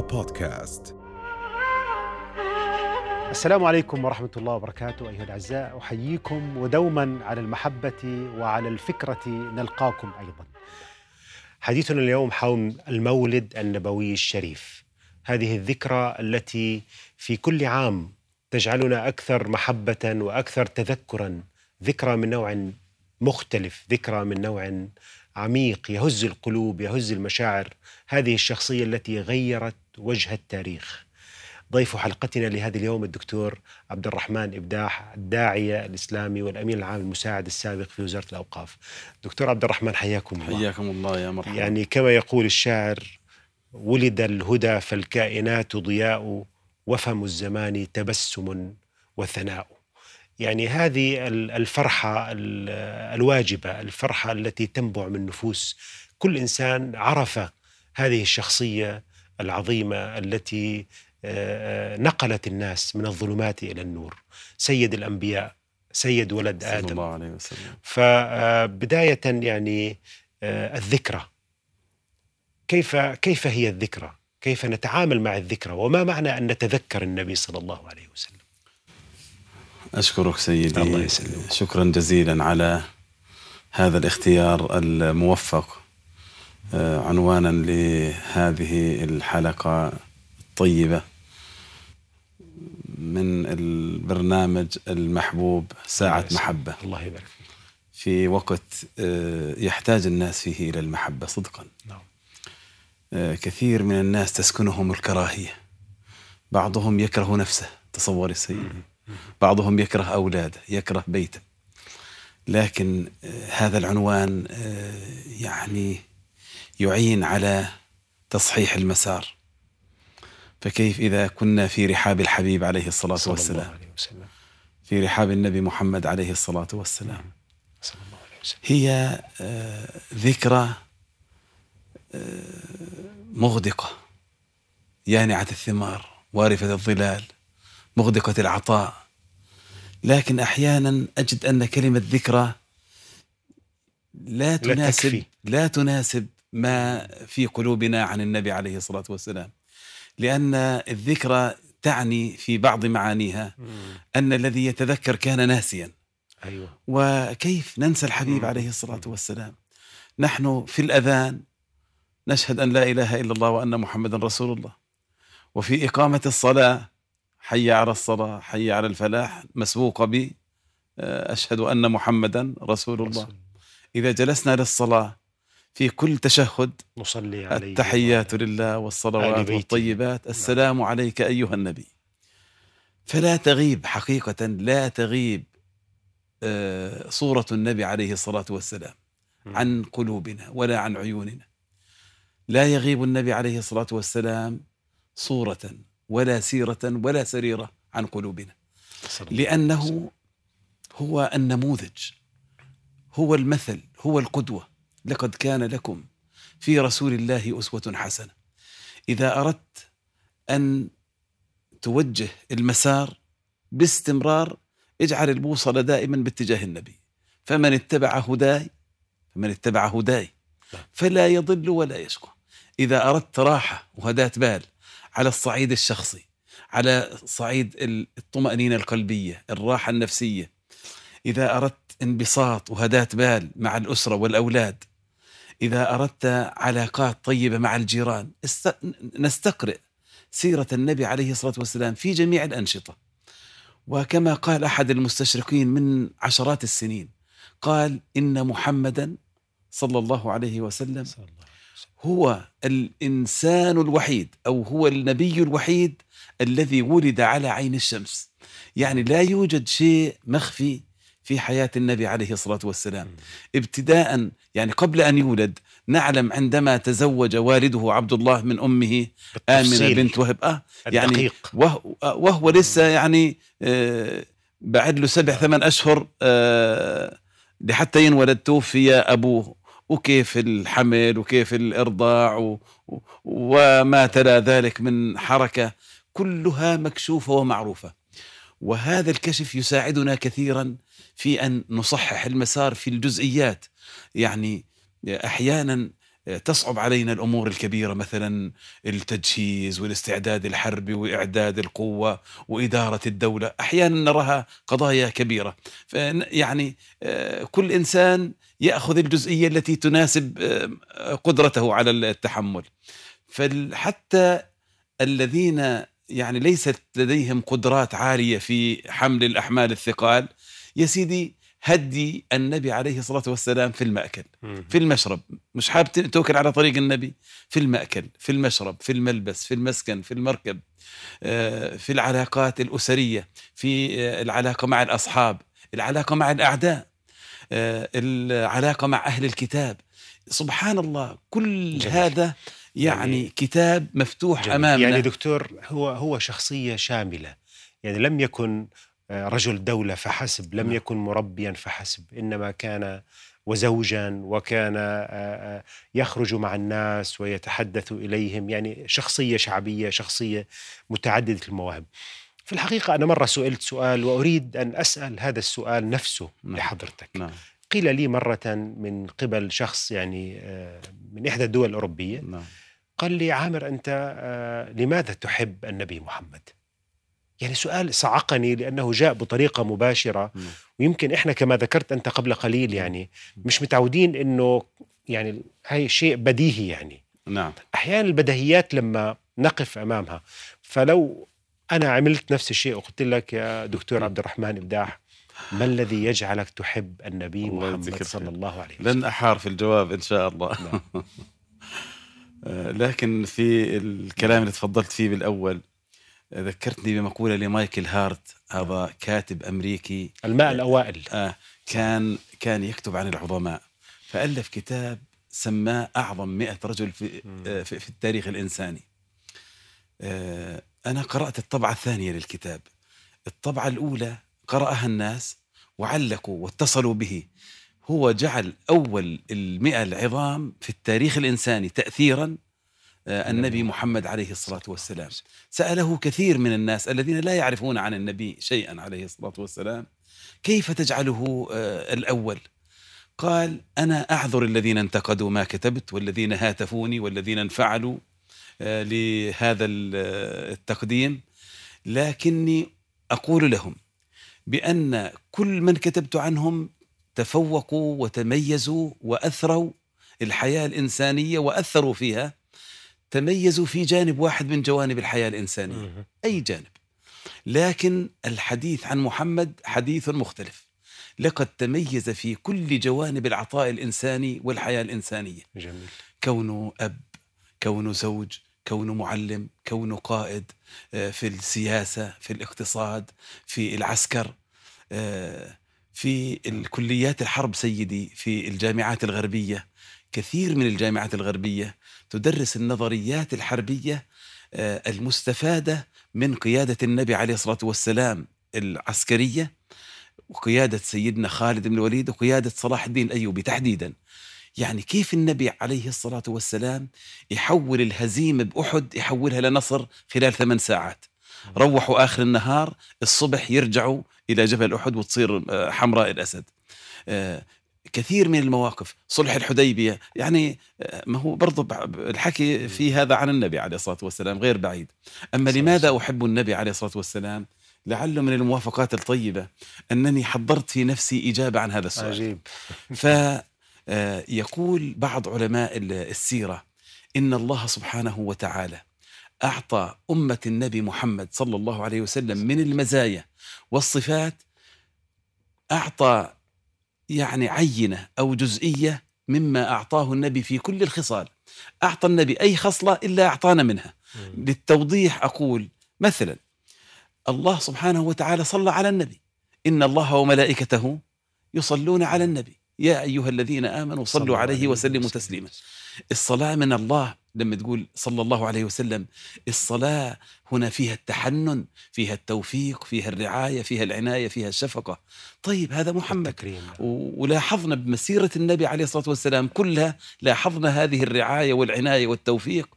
بودكاست. السلام عليكم ورحمة الله وبركاته أيها الأعزاء. أحييكم ودوما على المحبة وعلى الفكرة نلقاكم أيضا. حديثنا اليوم حول المولد النبوي الشريف. هذه الذكرى التي في كل عام تجعلنا أكثر محبة وأكثر تذكرا. ذكرى من نوع مختلف ذكرى من نوع عميق يهز القلوب يهز المشاعر. هذه الشخصية التي غيرت وجه التاريخ. ضيف حلقتنا لهذا اليوم الدكتور عبد الرحمن إبداح الداعية الإسلامي والأمين العام المساعد السابق في وزارة الأوقاف. دكتور عبد الرحمن حياكم الله. حياكم الله يا مرحبا. يعني كما يقول الشاعر ولد الهدى فالكائنات ضياء وفم الزمان تبسم وثناء. يعني هذه الفرحة الواجبة الفرحة التي تنبع من نفوس كل إنسان عرف هذه الشخصية العظيمة التي نقلت الناس من الظلمات إلى النور سيد الأنبياء سيد ولد صلى آدم الله عليه وسلم فبداية يعني الذكرى كيف كيف هي الذكرى؟ كيف نتعامل مع الذكرى؟ وما معنى أن نتذكر النبي صلى الله عليه وسلم؟ أشكرك سيدي. الله يسلمك. شكرا جزيلا على هذا الاختيار الموفق آه، عنوانا لهذه الحلقة الطيبة. من البرنامج المحبوب ساعة الله. محبة. الله يبارك فيك. في وقت آه، يحتاج الناس فيه إلى المحبة صدقا. نعم. آه، كثير من الناس تسكنهم الكراهية. بعضهم يكره نفسه. تصور سيدي. بعضهم يكره أولاده يكره بيته. لكن آه، هذا العنوان آه، يعني يعين على تصحيح المسار. فكيف إذا كنا في رحاب الحبيب عليه الصلاة صلى الله والسلام؟ عليه وسلم. في رحاب النبي محمد عليه الصلاة والسلام. صلى الله عليه وسلم. هي آه، ذكرى مغدقة يانعة الثمار وارفة الظلال. مغدقة العطاء. لكن أحيانا أجد أن كلمة ذكرى لا تناسب تكفي. لا تناسب ما في قلوبنا عن النبي عليه الصلاة والسلام. لأن الذكرى تعني في بعض معانيها أن الذي يتذكر كان ناسيا. أيوه. وكيف ننسى الحبيب مم. عليه الصلاة والسلام؟ نحن في الأذان نشهد أن لا إله إلا الله وأن محمدا رسول الله. وفي إقامة الصلاة حي على الصلاة حي على الفلاح مسبوقة ب آه، أشهد أن محمدا رسول الله. رسول. إذا جلسنا للصلاة في كل تشهد نصلي عليه التحيات لله والصلوات. والطيبات. السلام عليك أيها النبي. فلا تغيب حقيقة لا تغيب آه، صورة النبي عليه الصلاة والسلام. عن قلوبنا ولا عن عيوننا. لا يغيب النبي عليه الصلاة والسلام صورة ولا سيرة ولا سريرة عن قلوبنا. لأنه هو النموذج هو المثل هو القدوة. لقد كان لكم في رسول الله أسوة حسنة. إذا أردت أن توجه المسار باستمرار اجعل البوصلة دائما باتجاه النبي. فمن اتبع هداي فمن اتبع هداي. نعم. فلا يضل ولا يشقى إذا أردت راحة وهداة بال على الصعيد الشخصي على صعيد الطمأنينة القلبية الراحة النفسية إذا أردت انبساط وهداة بال مع الأسرة والأولاد إذا أردت علاقات طيبة مع الجيران است... نستقرئ سيرة النبي عليه الصلاة والسلام في جميع الأنشطة وكما قال أحد المستشرقين من عشرات السنين قال إن محمدا صلى الله عليه وسلم صلى الله. هو الإنسان الوحيد أو هو النبي الوحيد الذي ولد على عين الشمس. يعني لا يوجد شيء مخفي في حياة النبي عليه الصلاة والسلام. ابتداء يعني قبل أن يولد نعلم عندما تزوج والده عبد الله من أمه آمنة بنت وهب. آه يعني وهو لسه يعني آه بعد له سبع ثمان أشهر آه لحتى ينولد. توفي أبوه. وكيف الحمل وكيف الإرضاع و وما تلا ذلك من حركة كلها مكشوفة ومعروفة. وهذا الكشف يساعدنا كثيرا في أن نصحح المسار في الجزئيات. يعني أحيانا تصعب علينا الأمور الكبيرة مثلا التجهيز والاستعداد الحربي وإعداد القوة وإدارة الدولة، أحيانا نراها قضايا كبيرة، يعني آه، كل إنسان يأخذ الجزئية التي تناسب آه، قدرته على التحمل. فحتى الذين يعني ليست لديهم قدرات عالية في حمل الأحمال الثقال يا سيدي هدي النبي عليه الصلاة والسلام في المأكل في المشرب. مش حابب توكل على طريق النبي في المأكل في المشرب في الملبس في المسكن في المركب آه، في العلاقات الأسرية في آه، العلاقة مع الأصحاب العلاقة مع الأعداء. آه، العلاقة مع أهل الكتاب سبحان الله كل جميل. هذا يعني, يعني كتاب مفتوح جميل. أمامنا يعني دكتور هو هو شخصية شاملة يعني لم يكن رجل دولة فحسب لم نعم. يكن مربيا فحسب إنما كان وزوجا وكان يخرج مع الناس ويتحدث إليهم يعني شخصية شعبية شخصية متعددة المواهب في الحقيقة أنا مرة سئلت سؤال وأريد أن أسأل هذا السؤال نفسه نعم. لحضرتك نعم. قيل لي مرة من قبل شخص يعني من إحدى الدول الأوروبية نعم. قال لي عامر أنت لماذا تحب النبي محمد؟ يعني سؤال صعقني لأنه جاء بطريقة مباشرة ويمكن إحنا كما ذكرت أنت قبل قليل يعني مش متعودين إنه يعني هاي شيء بديهي يعني نعم أحيانا البديهيات لما نقف أمامها فلو أنا عملت نفس الشيء وقلت لك يا دكتور عبد الرحمن ابداح ما الذي يجعلك تحب النبي محمد صلى الله عليه وسلم؟ لن أحار في الجواب إن شاء الله. نعم. لكن في الكلام اللي تفضلت فيه بالأول ذكرتني بمقولة لمايكل هارت هذا كاتب أمريكي. الماء الأوائل. آه كان كان يكتب عن العظماء. فألف كتاب سماه أعظم مئة رجل في, آه في, في التاريخ الإنساني. آه أنا قرأت الطبعة الثانية للكتاب. الطبعة الأولى قرأها الناس وعلقوا واتصلوا به. هو جعل أول المئة العظام في التاريخ الإنساني تأثيرا آه، النبي محمد. عليه الصلاة والسلام. سأله كثير من الناس الذين لا يعرفون عن النبي شيئا عليه الصلاة والسلام كيف تجعله آه، الأول؟ قال أنا أعذر الذين انتقدوا ما كتبت والذين هاتفوني والذين انفعلوا لهذا التقديم. لكني أقول لهم بأن كل من كتبت عنهم تفوقوا وتميزوا وأثروا الحياة الإنسانية وأثروا فيها تميزوا في جانب واحد من جوانب الحياة الإنسانية أي جانب. لكن الحديث عن محمد حديث مختلف. لقد تميز في كل جوانب العطاء الإنساني والحياة الإنسانية. جميل. كونه أب كونه زوج كونه معلم كونه قائد آه، في السياسة في الاقتصاد في العسكر آه، في الكليات الحرب سيدي في الجامعات الغربية. كثير من الجامعات الغربية تدرس النظريات الحربية آه، المستفادة من قيادة النبي عليه الصلاة والسلام العسكرية وقيادة سيدنا خالد بن الوليد وقيادة صلاح الدين الأيوبي تحديدا. يعني كيف النبي عليه الصلاة والسلام يحول الهزيمة بأحد يحولها لنصر خلال ثمان ساعات؟ روحوا آخر النهار الصبح يرجعوا إلى جبل أحد وتصير آه، حمراء الأسد. آه، كثير من المواقف صلح الحديبية يعني آه، ما هو برضو الحكي في هذا عن النبي عليه الصلاة والسلام غير بعيد. أما لماذا أحب النبي عليه الصلاة والسلام؟ لعله من الموافقات الطيبة أنني حضرت في نفسي إجابة عن هذا السؤال. عجيب. آه، بعض علماء السيرة إن الله سبحانه وتعالى أعطى أمة النبي محمد صلى الله عليه وسلم من المزايا والصفات أعطى يعني عينة أو جزئية مما أعطاه النبي في كل الخصال. أعطى النبي أي خصلة إلا أعطانا منها. للتوضيح أقول مثلا الله سبحانه وتعالى صلى على النبي. إن الله وملائكته يصلون على النبي. يا أيها الذين آمنوا صلوا عليه وسلموا تسليما. الصلاة من الله لما تقول صلى الله عليه وسلم الصلاة هنا فيها التحنن فيها التوفيق فيها الرعاية فيها العناية فيها الشفقة. طيب هذا محمد. ولاحظنا بمسيرة النبي عليه الصلاة والسلام كلها لاحظنا هذه الرعاية والعناية والتوفيق.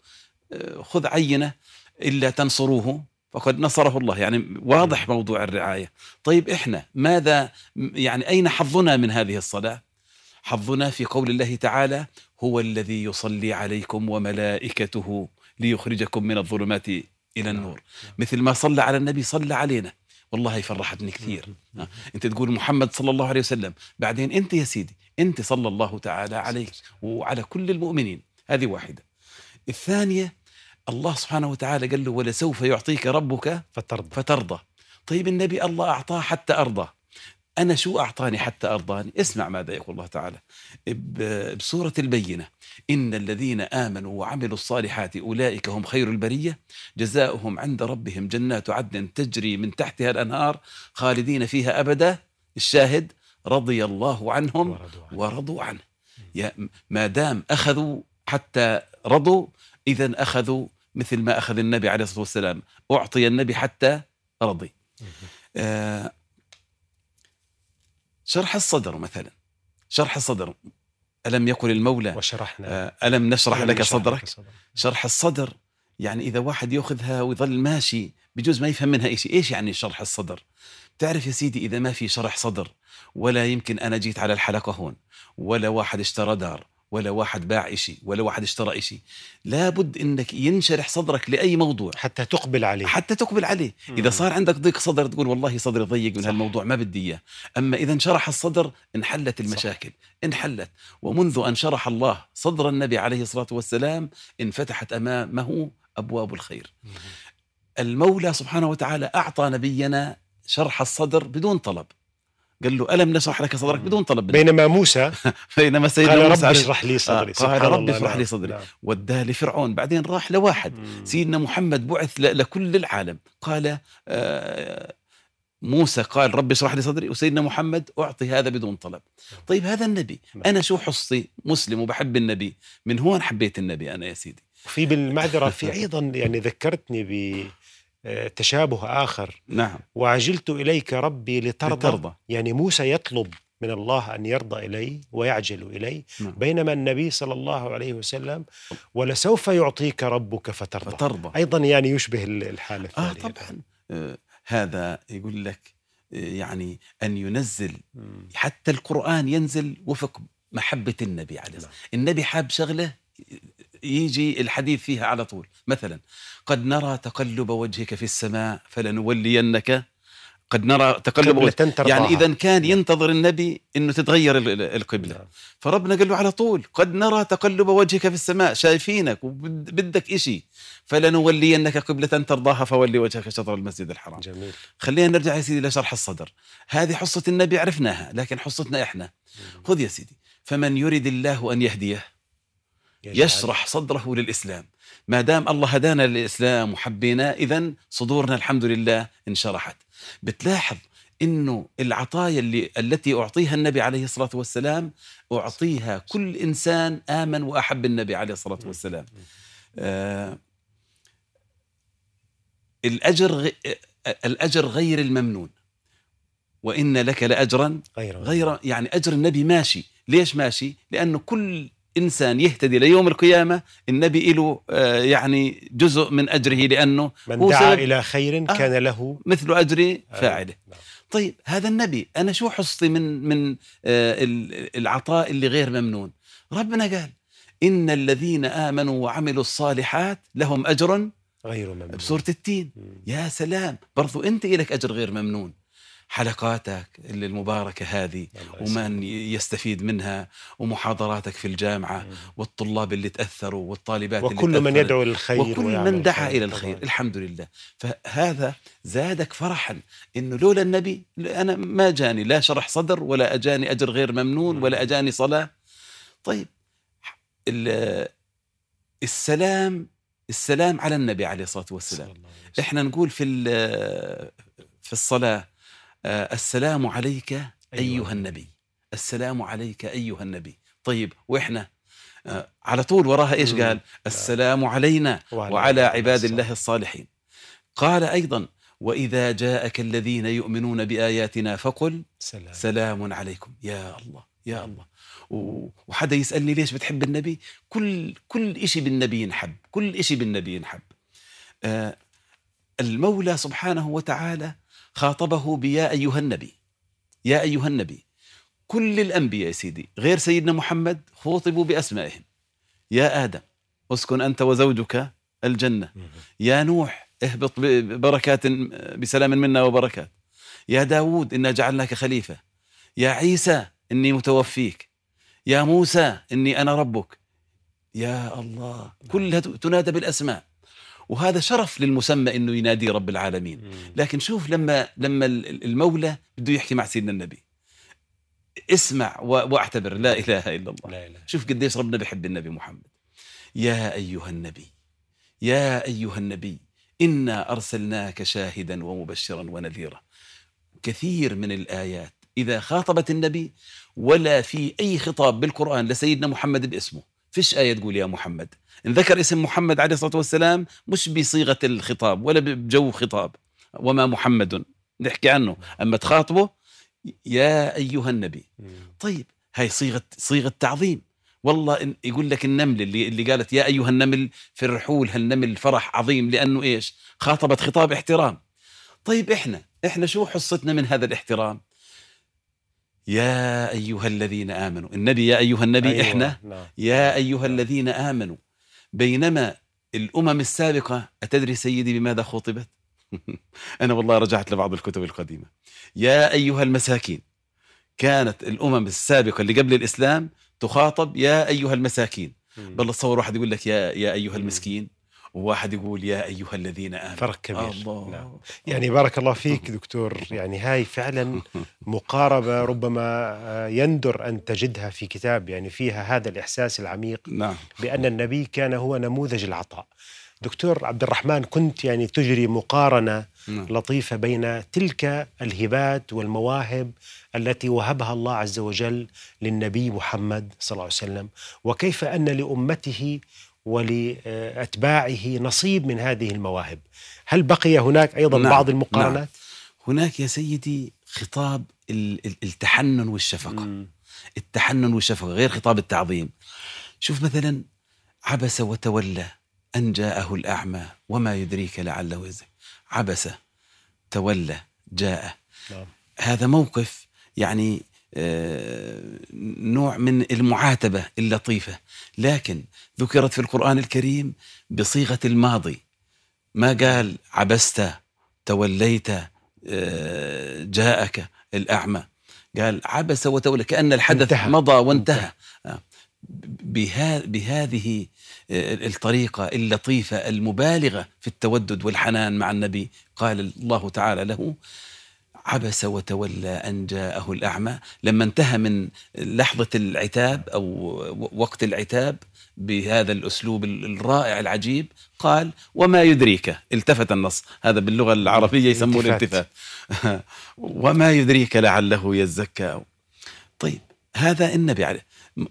آه، خذ عينة إلا تنصروه فقد نصره الله. يعني واضح موضوع الرعاية. طيب إحنا ماذا يعني أين حظنا من هذه الصلاة؟ حظنا في قول الله تعالى هو الذي يصلي عليكم وملائكته ليخرجكم من الظلمات إلى النور. مثل ما صلى على النبي صلى علينا. والله فرحتني كثير. آه. أنت تقول محمد صلى الله عليه وسلم. بعدين أنت يا سيدي أنت صلى الله تعالى عليك وعلى كل المؤمنين. هذه واحدة. الثانية الله سبحانه وتعالى قال له ولسوف يعطيك ربك فترضى. فترضى. طيب النبي الله أعطاه حتى أرضى أنا شو أعطاني حتى أرضاني؟ اسمع ماذا يقول الله تعالى. ب- بسورة البينة. إن الذين آمنوا وعملوا الصالحات أولئك هم خير البرية. جزاؤهم عند ربهم جنات عدن تجري من تحتها الأنهار خالدين فيها أبدا. الشاهد رضي الله عنهم ورضوا عنه. ورضوا عنه. يا ما دام أخذوا حتى رضوا إذا أخذوا مثل ما أخذ النبي عليه الصلاة والسلام. أعطي النبي حتى رضي. آه شرح الصدر مثلا. شرح الصدر. ألم يقل المولى؟ وشرحنا. آه ألم نشرح لك صدرك؟ شرح الصدر. يعني إذا واحد يأخذها ويظل ماشي بجوز ما يفهم منها شيء إيش يعني شرح الصدر؟ تعرف يا سيدي إذا ما في شرح صدر ولا يمكن أنا جيت على الحلقة هون ولا واحد اشترى دار ولا واحد باع إشي ولا واحد اشترى إشي. لابد إنك ينشرح صدرك لأي موضوع. حتى تقبل عليه. حتى تقبل عليه. مم. إذا صار عندك ضيق صدر تقول والله صدري ضيق من صح. هالموضوع ما بدي إياه. أما إذا انشرح الصدر انحلت المشاكل. انحلت. ومنذ أن شرح الله صدر النبي عليه الصلاة والسلام انفتحت أمامه أبواب الخير. مم. المولى سبحانه وتعالى أعطى نبينا شرح الصدر بدون طلب. قال له ألم نشرح لك صدرك. بدون طلب بينما موسى بينما سيدنا قال موسى رب اشرح لي صدري آه، قال رب اشرح نعم، لي صدري. نعم. وداه لفرعون بعدين راح لواحد مم. سيدنا محمد بعث لكل العالم قال آه، موسى قال رب اشرح لي صدري وسيدنا محمد أعطي هذا بدون طلب طيب هذا النبي نعم. أنا شو حصتي مسلم وبحب النبي من هون حبيت النبي أنا يا سيدي في بالمعذرة في أيضا يعني ذكرتني بتشابه آخر. نعم. وعجلت إليك ربي لترضى. ترضى يعني موسى يطلب من الله أن يرضى اليه ويعجل اليه نعم. بينما النبي صلى الله عليه وسلم ولسوف يعطيك ربك فترضى. فترضى. أيضا يعني يشبه الحالة آه الثانية. طبعا. آه هذا يقول لك آه يعني أن ينزل مم. حتى القرآن ينزل وفق محبة النبي عليه الصلاة نعم. النبي حاب شغلة يجي الحديث فيها على طول. مثلا قد نرى تقلب وجهك في السماء فلنولينك. قد نرى تقلب وجهك. يعني إذا كان نعم. ينتظر النبي أنه تتغير ال- ال- القبلة. نعم. فربنا قال له على طول قد نرى تقلب وجهك في السماء شايفينك وبدك إشي. فلنولينك قبلة ترضاها فولي وجهك شطر المسجد الحرام. جميل. خلينا نرجع يا سيدي لشرح الصدر. هذه حصة النبي عرفناها لكن حصتنا إحنا. خذ يا سيدي. فمن يرد الله أن يهديه يشرح صدره للإسلام. ما دام الله هدانا للإسلام وحبينا إذا صدورنا الحمد لله انشرحت. بتلاحظ إنه العطايا اللي التي أعطيها النبي عليه الصلاة والسلام أعطيها كل إنسان آمن وأحب النبي عليه الصلاة والسلام. آه الأجر غ... الأجر غير الممنون. وإن لك لأجرا غير غير يعني أجر النبي ماشي. ليش ماشي؟ لأنه كل إنسان يهتدي ليوم القيامة النبي له آه، يعني جزء من أجره لأنه من دعا إلى خير آه. كان له مثل أجر فاعله نعم. طيب هذا النبي أنا شو حصتي من من آه، ال- العطاء اللي غير ممنون ربنا قال إن الذين آمنوا وعملوا الصالحات لهم أجر غير ممنون بسورة التين. يا سلام برضو أنت لك أجر غير ممنون حلقاتك اللي المباركة هذه. ومن يستفيد منها ومحاضراتك في الجامعة. والطلاب اللي تأثروا والطالبات اللي وكل من تأثرت يدعو للخير وكل من دعا الخير إلى طبعاً. الخير الحمد لله فهذا زادك فرحا إنه لولا النبي أنا ما جاني لا شرح صدر ولا أجاني أجر غير ممنون مم. ولا أجاني صلاة طيب ال- السلام السلام على النبي عليه الصلاة والسلام. إحنا نقول في في الصلاة السلام عليك أيها أيها النبي. السلام عليك أيها النبي. طيب وإحنا آه، على طول وراها إيش. قال؟ السلام علينا وعلى عباد الله الصالحين. قال أيضا وإذا جاءك الذين يؤمنون بآياتنا فقل سلام. سلام عليكم. يا الله يا الله. وحدا يسألني ليش بتحب النبي؟ كل كل إشي بالنبي ينحب. كل إشي بالنبي ينحب. آه المولى سبحانه وتعالى خاطبه بيا أيها النبي. يا أيها النبي كل الأنبياء يا سيدي غير سيدنا محمد خوطبوا بأسمائهم. يا آدم أسكن أنت وزوجك الجنة. يا نوح اهبط ببركات بسلام منا وبركات. يا داود إنا جعلناك خليفة. يا عيسى إني متوفيك. يا موسى إني أنا ربك. يا الله كلها تنادى بالأسماء. وهذا شرف للمسمى إنه ينادي رب العالمين. لكن شوف لما لما المولى بده يحكي مع سيدنا النبي. اسمع واعتبر لا إله إلا الله. لا إله. شوف قديش ربنا بيحب النبي محمد. يا أيها النبي يا أيها النبي إنا أرسلناك شاهدا ومبشرا ونذيرا. كثير من الآيات إذا خاطبت النبي ولا في أي خطاب بالقرآن لسيدنا محمد باسمه. فيش آية تقول يا محمد؟ إن ذكر اسم محمد عليه الصلاة والسلام مش بصيغة الخطاب ولا بجو خطاب وما محمد نحكي عنه أما تخاطبه يا أيها النبي طيب هاي صيغة صيغة تعظيم والله إن يقول لك النمل اللي اللي قالت يا أيها النمل في الرحول هالنمل فرح عظيم لأنه إيش؟ خاطبت خطاب احترام. طيب إحنا إحنا شو حصتنا من هذا الاحترام؟ يا أيها الذين آمنوا، النبي يا أيها النبي أيوة. إحنا نعم. يا أيها الذين آمنوا بينما الأمم السابقة أتدري سيدي بماذا خطبت؟ أنا والله رجعت لبعض الكتب القديمة. يا أيها المساكين كانت الأمم السابقة اللي قبل الإسلام تخاطب يا أيها المساكين بل تصور واحد يقول لك يا يا أيها المسكين وواحد يقول يا أيها الذين آمنوا فرق كبير الله نعم. يعني بارك الله فيك دكتور يعني هاي فعلا مقاربة ربما آه، يندر أن تجدها في كتاب يعني فيها هذا الإحساس العميق نعم. بأن النبي كان هو نموذج العطاء دكتور عبد الرحمن كنت يعني تجري مقارنة نعم. لطيفة بين تلك الهبات والمواهب التي وهبها الله عز وجل للنبي محمد صلى الله عليه وسلم وكيف أن لأمته ولأتباعه نصيب من هذه المواهب هل بقي هناك أيضا نعم. بعض المقارنات نعم. هناك يا سيدي خطاب التحنن والشفقة م. التحنن والشفقة غير خطاب التعظيم شوف مثلا عبس وتولى أن جاءه الأعمى وما يدريك لعله يزكى عبس تولى جاء نعم. هذا موقف يعني نوع من المعاتبة اللطيفة لكن ذكرت في القرآن الكريم بصيغة الماضي ما قال عبست توليت آه، جاءك الأعمى قال عبس وتولى كأن الحدث انتهى. مضى وانتهى انتهى. بهذه الطريقة اللطيفة المبالغة في التودد والحنان مع النبي قال الله تعالى له عبس وتولى أن جاءه الأعمى. لما انتهى من لحظة العتاب أو وقت العتاب بهذا الأسلوب الرائع العجيب قال وما يدريك؟ التفت النص. هذا باللغة العربية يسموه الالتفات. وما يدريك لعله يزكى؟ طيب هذا النبي عليه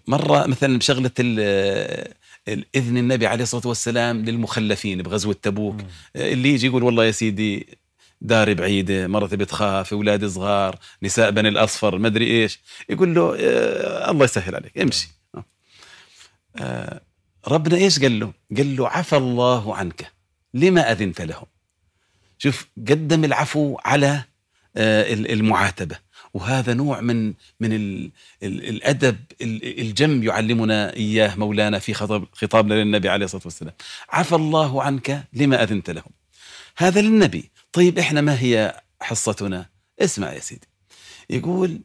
مرة مثلا بشغلة اذن النبي عليه الصلاة والسلام للمخلفين بغزوه تبوك. اللي يجي يقول والله يا سيدي داري بعيده مرتي بتخاف أولاد صغار نساء بني الأصفر ما أدري إيش. يقول له آه الله يسهل عليك امشي آه. آه ربنا إيش قال له؟ قال له عفى الله عنك لما أذنت لهم. شوف قدم العفو على آه المعاتبة. وهذا نوع من من ال ال الأدب الجم يعلمنا إياه مولانا في خطاب خطابنا للنبي عليه الصلاة والسلام. عفى الله عنك لما أذنت لهم. هذا للنبي. طيب إحنا ما هي حصتنا؟ اسمع يا سيدي. يقول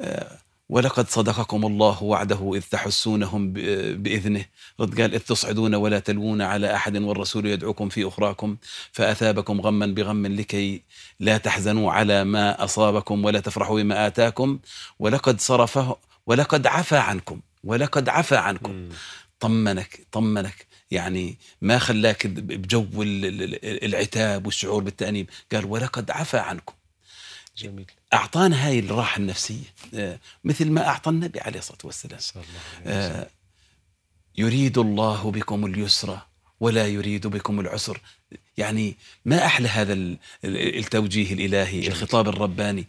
آه ولقد صدقكم الله وعده إذ تحسونهم بإذنه. رد قال إذ تصعدون ولا تلوون على أحد والرسول يدعوكم في أخراكم فأثابكم غما بغم لكي لا تحزنوا على ما أصابكم ولا تفرحوا بما آتاكم. ولقد صرفه ولقد عفى عنكم ولقد عفى عنكم. طمنك طمنك. يعني ما خلاك بجو العتاب والشعور بالتأنيب. قال ولقد عفى عنكم. جميل. أعطانا هاي الراحة النفسية. آه، مثل ما أعطى النبي عليه الصلاة والسلام. آه، يريد الله بكم اليسر ولا يريد بكم العسر. يعني ما أحلى هذا ال- ال- التوجيه الإلهي. الخطاب الرباني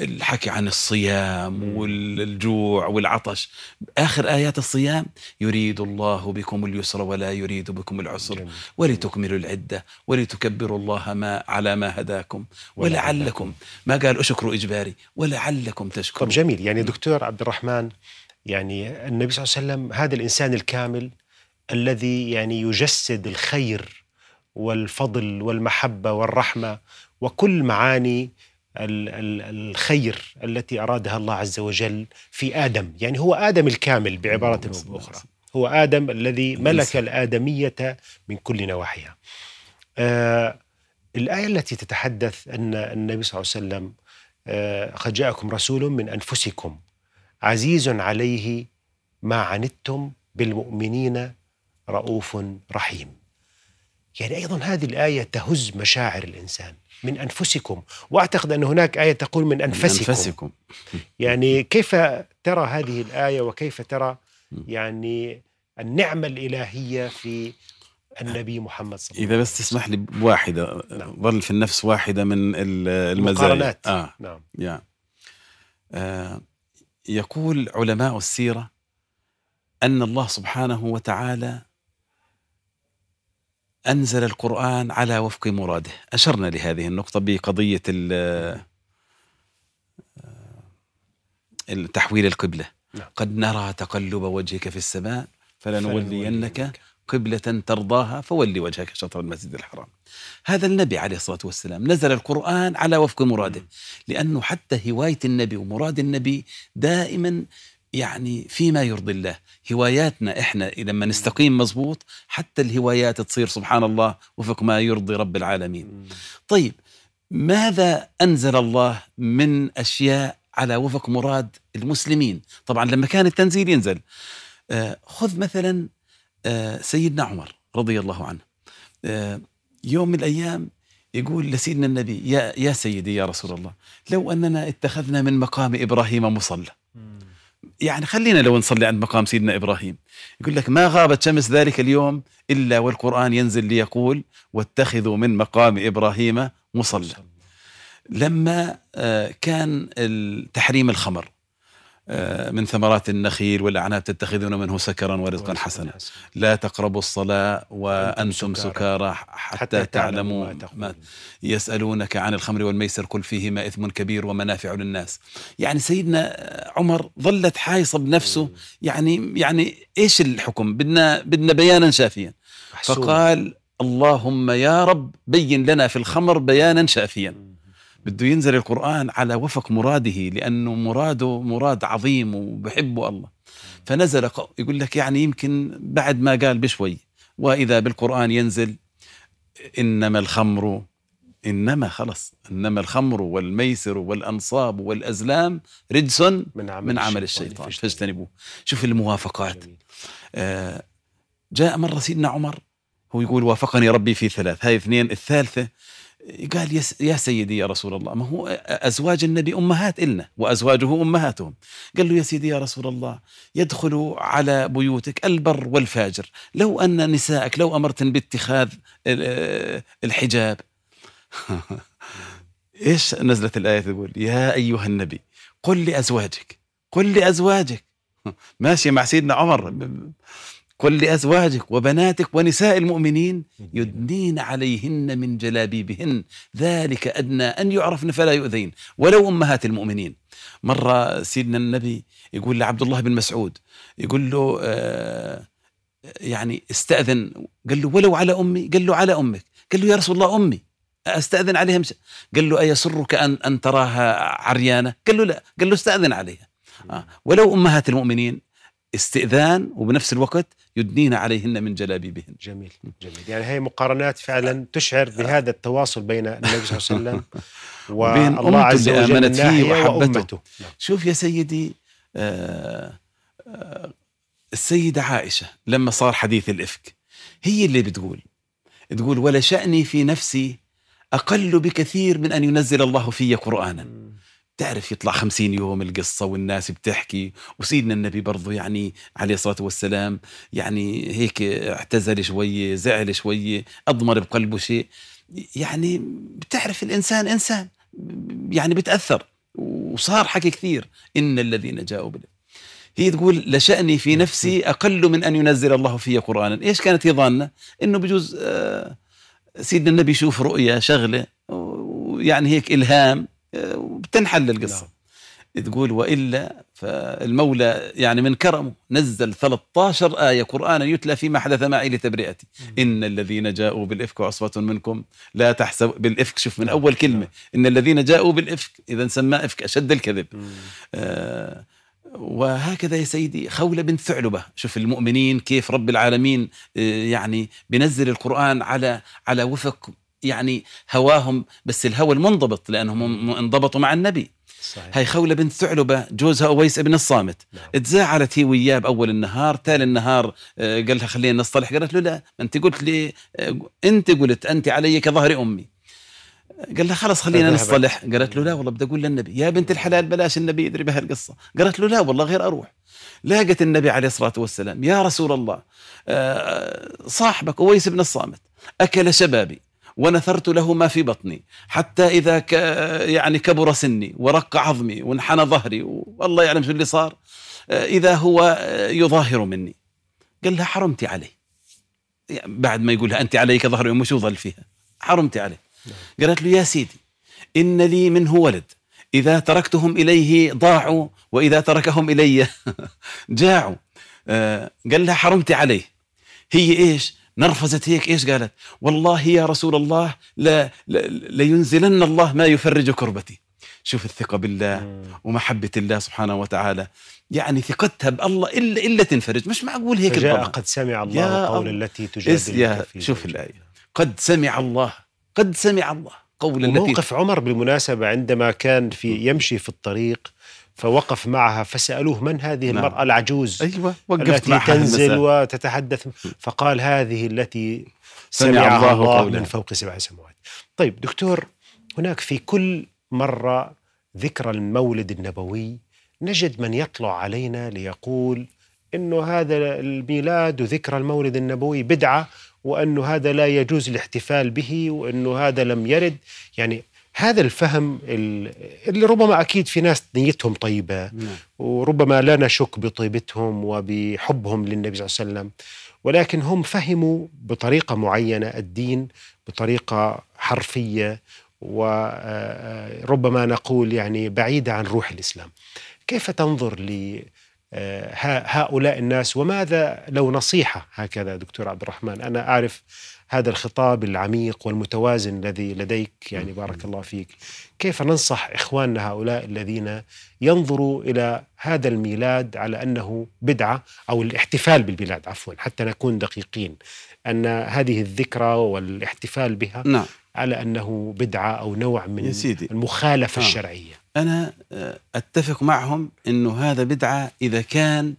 الحكي عن الصيام. والجوع والعطش آخر آيات الصيام يريد الله بكم اليسر ولا يريد بكم العسر. ولتكملوا العدة ولتكبروا الله ما على ما هداكم ولعلكم. ما قال اشكروا إجباري ولعلكم طب تشكرون جميل يعني دكتور عبد الرحمن يعني النبي صلى الله عليه وسلم هذا الإنسان الكامل الذي يعني يجسد الخير والفضل والمحبة والرحمة وكل معاني ال- ال- الخير التي أرادها الله عز وجل في آدم، يعني هو آدم الكامل بعبارة على بأخرى، سيدنا. هو آدم الذي ملك الإنسان. الآدمية من كل نواحيها. آه الآية التي تتحدث أن النبي صلى الله عليه وسلم آه قد جاءكم رسول من أنفسكم عزيز عليه ما عنتم بالمؤمنين رؤوف رحيم. يعني أيضا هذه الآية تهز مشاعر الإنسان من أنفسكم وأعتقد أن هناك آية تقول من أنفسكم, أنفسكم. يعني كيف ترى هذه الآية وكيف ترى يعني النعمة الإلهية في النبي محمد صلى الله إذا عليه بس تسمح لي بواحدة نعم. ظل في النفس واحدة من ال- المزايا المقارنات. آه. نعم. يا. آه يقول علماء السيرة أن الله سبحانه وتعالى أنزل القرآن على وفق مراده. أشرنا لهذه النقطة بقضية آه، تحويل القبلة. نعم. قد نرى تقلب وجهك في السماء فلنولينك. قبلة ترضاها فولي وجهك شطر المسجد الحرام. هذا النبي عليه الصلاة والسلام نزل القرآن على وفق مراده. لأنه حتى هواية النبي ومراد النبي دائما يعني فيما يرضي الله. هواياتنا إحنا لما نستقيم مزبوط حتى الهوايات تصير سبحان الله وفق ما يرضي رب العالمين. طيب ماذا أنزل الله من أشياء على وفق مراد المسلمين؟ طبعا لما كان التنزيل ينزل. آه خذ مثلا آه سيدنا عمر رضي الله عنه. آه يوم من الأيام يقول لسيدنا النبي يا, يا سيدي يا رسول الله لو أننا اتخذنا من مقام إبراهيم مصلى. يعني خلينا لو نصلي عند مقام سيدنا إبراهيم. يقول لك ما غابت شمس ذلك اليوم إلا والقرآن ينزل ليقول واتخذوا من مقام إبراهيم مصلى. لما آه، كان تحريم الخمر. من ثمرات النخيل والأعناب تتخذون منه سكرا ورزقا حسنا. لا تقربوا الصلاة وأنتم سكارى. حتى تعلموا ما يسألونك عن الخمر والميسر قل فيهما إثم كبير ومنافع للناس. يعني سيدنا عمر ظلت حايصة بنفسه يعني يعني إيش الحكم؟ بدنا بدنا بيانا شافيا. فقال اللهم يا رب بين لنا في الخمر بيانا شافيا. بده ينزل القرآن على وفق مراده لأنه مراده مراد عظيم وبحبه الله. فنزل يقول لك يعني يمكن بعد ما قال بشوي وإذا بالقرآن ينزل إنما الخمر إنما خلص إنما الخمر والميسر والأنصاب والأزلام رجس من عمل, من عمل الشيطان فاجتنبوه. شوف الموافقات. آه، جاء مرة سيدنا عمر هو يقول وافقني ربي في ثلاث. هاي اثنين الثالثة قال يا سيدي يا رسول الله ما هو أزواج النبي أمهات إلنا وأزواجه أمهاتهم. قال له يا سيدي يا رسول الله يدخل على بيوتك البر والفاجر لو أن نسائك لو أمرتن باتخاذ ال- الحجاب. إيش نزلت الآية تقول؟ يا أيها النبي قل لأزواجك قل لأزواجك. ماشية مع سيدنا عمر. قل لأزواجك وبناتك ونساء المؤمنين يدنين عليهن من جلابيبهن. ذلك أدنى أن يعرفن فلا يؤذين. ولو أمهات المؤمنين. مرة سيدنا النبي يقول لعبد الله بن مسعود يقول له آه يعني استأذن قال له ولو على أمي قال له على أمك. قال له يا رسول الله أمي أستأذن عليها مش. قال له أيسرك أن, أن تراها عريانة؟ قال له لا. قال له استأذن عليها. آه ولو أمهات المؤمنين استئذان وبنفس الوقت يدنين عليهن من جلابيبهن. جميل جميل. يعني هي مقارنات فعلا تشعر بهذا التواصل بين النبي صلى الله عليه وسلم وبين أمته عز وجل آمنت فيه وحبته. وأمته. نعم. شوف يا سيدي آه آه السيدة عائشة لما صار حديث الإفك هي اللي بتقول تقول ولا شأني في نفسي أقل بكثير من أن ينزل الله في قرآنا. تعرف يطلع خمسين يوم القصة والناس بتحكي وسيدنا النبي برضو يعني عليه الصلاة والسلام يعني هيك اعتزل شوية زعل شوية أضمر بقلبه شيء. يعني بتعرف الإنسان إنسان يعني بتأثر وصار حكي كثير إن الذين جاءوا بالله هي تقول لشأني في نفسي أقل من أن ينزل الله في قرآنا إيش كانت هي ظانة إنه بجوز آه، سيدنا النبي يشوف رؤية شغلة ويعني هيك إلهام وبتنحل القصة نعم. تقول وإلا فالمولى يعني من كرمه نزل 13 آية قرآنا يتلى فيما حدث معي لتبرئتي. إن الذين جاءوا بالإفك عصبة منكم لا تحسب بالإفك. شوف من. أول كلمة. نعم. إن الذين جاءوا بالإفك إذا سماه إفك أشد الكذب. آه وهكذا يا سيدي خولة بنت ثعلبة. شوف المؤمنين كيف رب العالمين آه يعني بنزل القرآن على على وفق يعني هواهم بس الهوى المنضبط لأنهم انضبطوا مع النبي. صحيح. هاي خولة بنت ثعلبة جوزها أويس ابن الصامت. نعم. تزاعلت هي وياه بأول النهار تالي النهار آه، قال لها خلينا نصطلح. قالت له لا ما أنت قلت لي آه، أنت قلت أنت علي كظهر أمي. قال لها خلص خلينا نصطلح. قالت له لا والله بدي أقول للنبي. يا بنت الحلال بلاش النبي يدري بهالقصة. قالت له لا والله غير أروح. لاقت النبي عليه الصلاة والسلام يا رسول الله آه، صاحبك أويس بن الصامت أكل شبابي. ونثرت له ما في بطني حتى إذا ك يعني كبر سني ورق عظمي وانحنى ظهري والله يعلم شو اللي صار إذا هو يظاهر مني. قال لها حرمتي عليه. يعني بعد ما يقول لها أنت علي كظهر أمي شو ظل فيها؟ حرمتي عليه. قالت له يا سيدي إن لي منه ولد. إذا تركتهم إليه ضاعوا وإذا تركهم إلي جاعوا. قال لها حرمتي عليه. هي إيش؟ نرفزت هيك إيش قالت؟ والله يا رسول الله لا, لينزلن الله ما يفرج كربتي. شوف الثقة بالله ومحبة الله سبحانه وتعالى. يعني ثقتها بالله إلا إلا تنفرج. مش معقول هيك فجاء قد سمع الله قول التي تجادلك في شوف الآية. قد سمع الله قد سمع الله قول التي موقف عمر بالمناسبة عندما كان في يمشي في الطريق فوقف معها فسألوه من هذه نعم. المرأة العجوز أيوة التي تنزل وتتحدث؟ فقال هذه التي سمع الله, الله من فوق سبع سماوات. طيب دكتور هناك في كل مرة ذكرى المولد النبوي نجد من يطلع علينا ليقول انه هذا الميلاد وذكرى المولد النبوي بدعة وانه هذا لا يجوز الاحتفال به وانه هذا لم يرد. يعني هذا الفهم اللي ربما أكيد في ناس نيتهم طيبة نعم. وربما لا نشك بطيبتهم وبحبهم للنبي صلى الله عليه وسلم ولكن هم فهموا بطريقة معينة الدين بطريقة حرفية وربما نقول يعني بعيدة عن روح الإسلام. كيف تنظر ل هؤلاء الناس وماذا لو نصيحة هكذا دكتور عبد الرحمن أنا أعرف هذا الخطاب العميق والمتوازن الذي لديك يعني بارك الله فيك كيف ننصح إخواننا هؤلاء الذين ينظروا إلى هذا الميلاد على أنه بدعة أو الاحتفال بالميلاد عفوا حتى نكون دقيقين أن هذه الذكرى والاحتفال بها نعم. على أنه بدعة أو نوع من يا سيدي. المخالفة نعم. الشرعية أنا آه، أتفق معهم أنه هذا بدعة إذا كان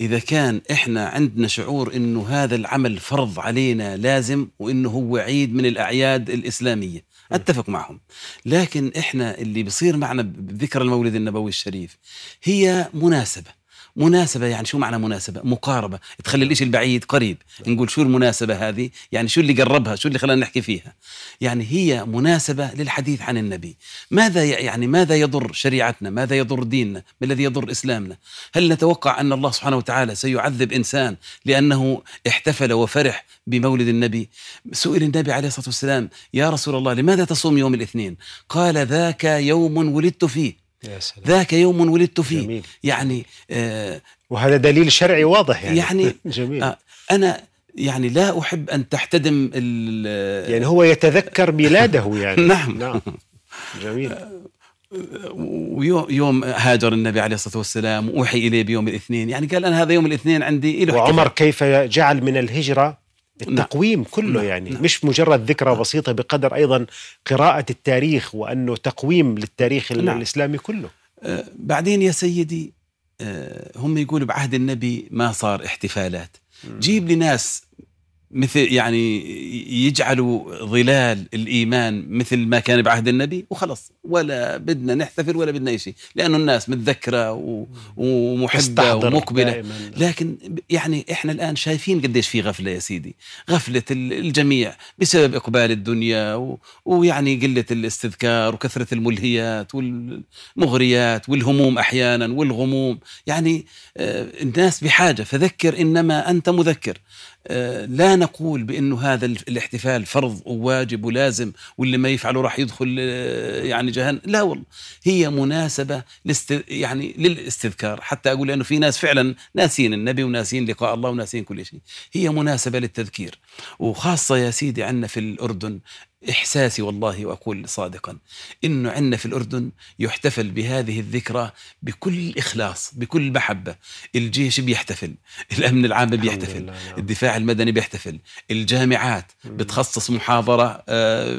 إذا كان إحنا عندنا شعور إنه هذا العمل فرض علينا لازم وإنه هو عيد من الأعياد الإسلامية. أتفق معهم. لكن إحنا اللي بصير معنا بذكر المولد النبوي الشريف هي مناسبة. مناسبة يعني شو معنى مناسبة؟ مقاربة. تخلي الإشي البعيد قريب. نقول شو المناسبة هذه؟ يعني شو اللي قربها؟ شو اللي خلانا نحكي فيها؟ يعني هي مناسبة للحديث عن النبي. ماذا يعني ماذا يضر شريعتنا؟ ماذا يضر ديننا؟ ما الذي يضر إسلامنا؟ هل نتوقع أن الله سبحانه وتعالى سيعذب إنسان لأنه احتفل وفرح بمولد النبي؟ سئل النبي عليه الصلاة والسلام يا رسول الله لماذا تصوم يوم الاثنين؟ قال ذاك يوم ولدت فيه. يا سلام. ذاك يوم ولدت فيه. جميل. يعني آه وهذا دليل شرعي واضح يعني, يعني جميل. آه أنا يعني لا أحب أن تحتدم يعني هو يتذكر ميلاده يعني. نعم. نعم. جميل. ويوم هاجر النبي عليه الصلاة والسلام واوحي إليه بيوم الاثنين. يعني قال أنا هذا يوم الاثنين عندي له وعمر كيف جعل من الهجرة؟ التقويم نعم. كله نعم. يعني نعم. مش مجرد ذكرى نعم. بسيطة بقدر أيضا قراءة التاريخ وأنه تقويم للتاريخ نعم. الإسلامي كله آه بعدين يا سيدي آه هم يقولوا بعهد النبي ما صار احتفالات م. جيب لي ناس مثل يعني يجعلوا ظلال الإيمان مثل ما كان بعهد النبي وخلص ولا بدنا نحتفل ولا بدنا شيء لأنه الناس متذكرة ومحبة ومقبلة دائماً. لكن يعني إحنا الآن شايفين قديش في غفلة يا سيدي غفلة ال- الجميع بسبب إقبال الدنيا. ويعني قلة الاستذكار وكثرة الملهيات والمغريات والهموم أحيانا والغموم يعني آه، الناس بحاجة فذكر إنما أنت مذكر لا نقول بأنه هذا ال- الاحتفال فرض وواجب ولازم واللي ما يفعله راح يدخل آه، يعني جهنم. لا والله. هي مناسبة. يعني للاستذكار. حتى أقول انه في ناس فعلا ناسين النبي وناسين لقاء الله وناسين كل شيء. هي مناسبة للتذكير. وخاصة يا سيدي عندنا في الأردن إحساسي والله وأقول صادقا انه عندنا في الأردن يحتفل بهذه الذكرى بكل إخلاص بكل محبة الجيش بيحتفل الأمن العام بيحتفل نعم. الدفاع المدني بيحتفل الجامعات. بتخصص محاضرة آه،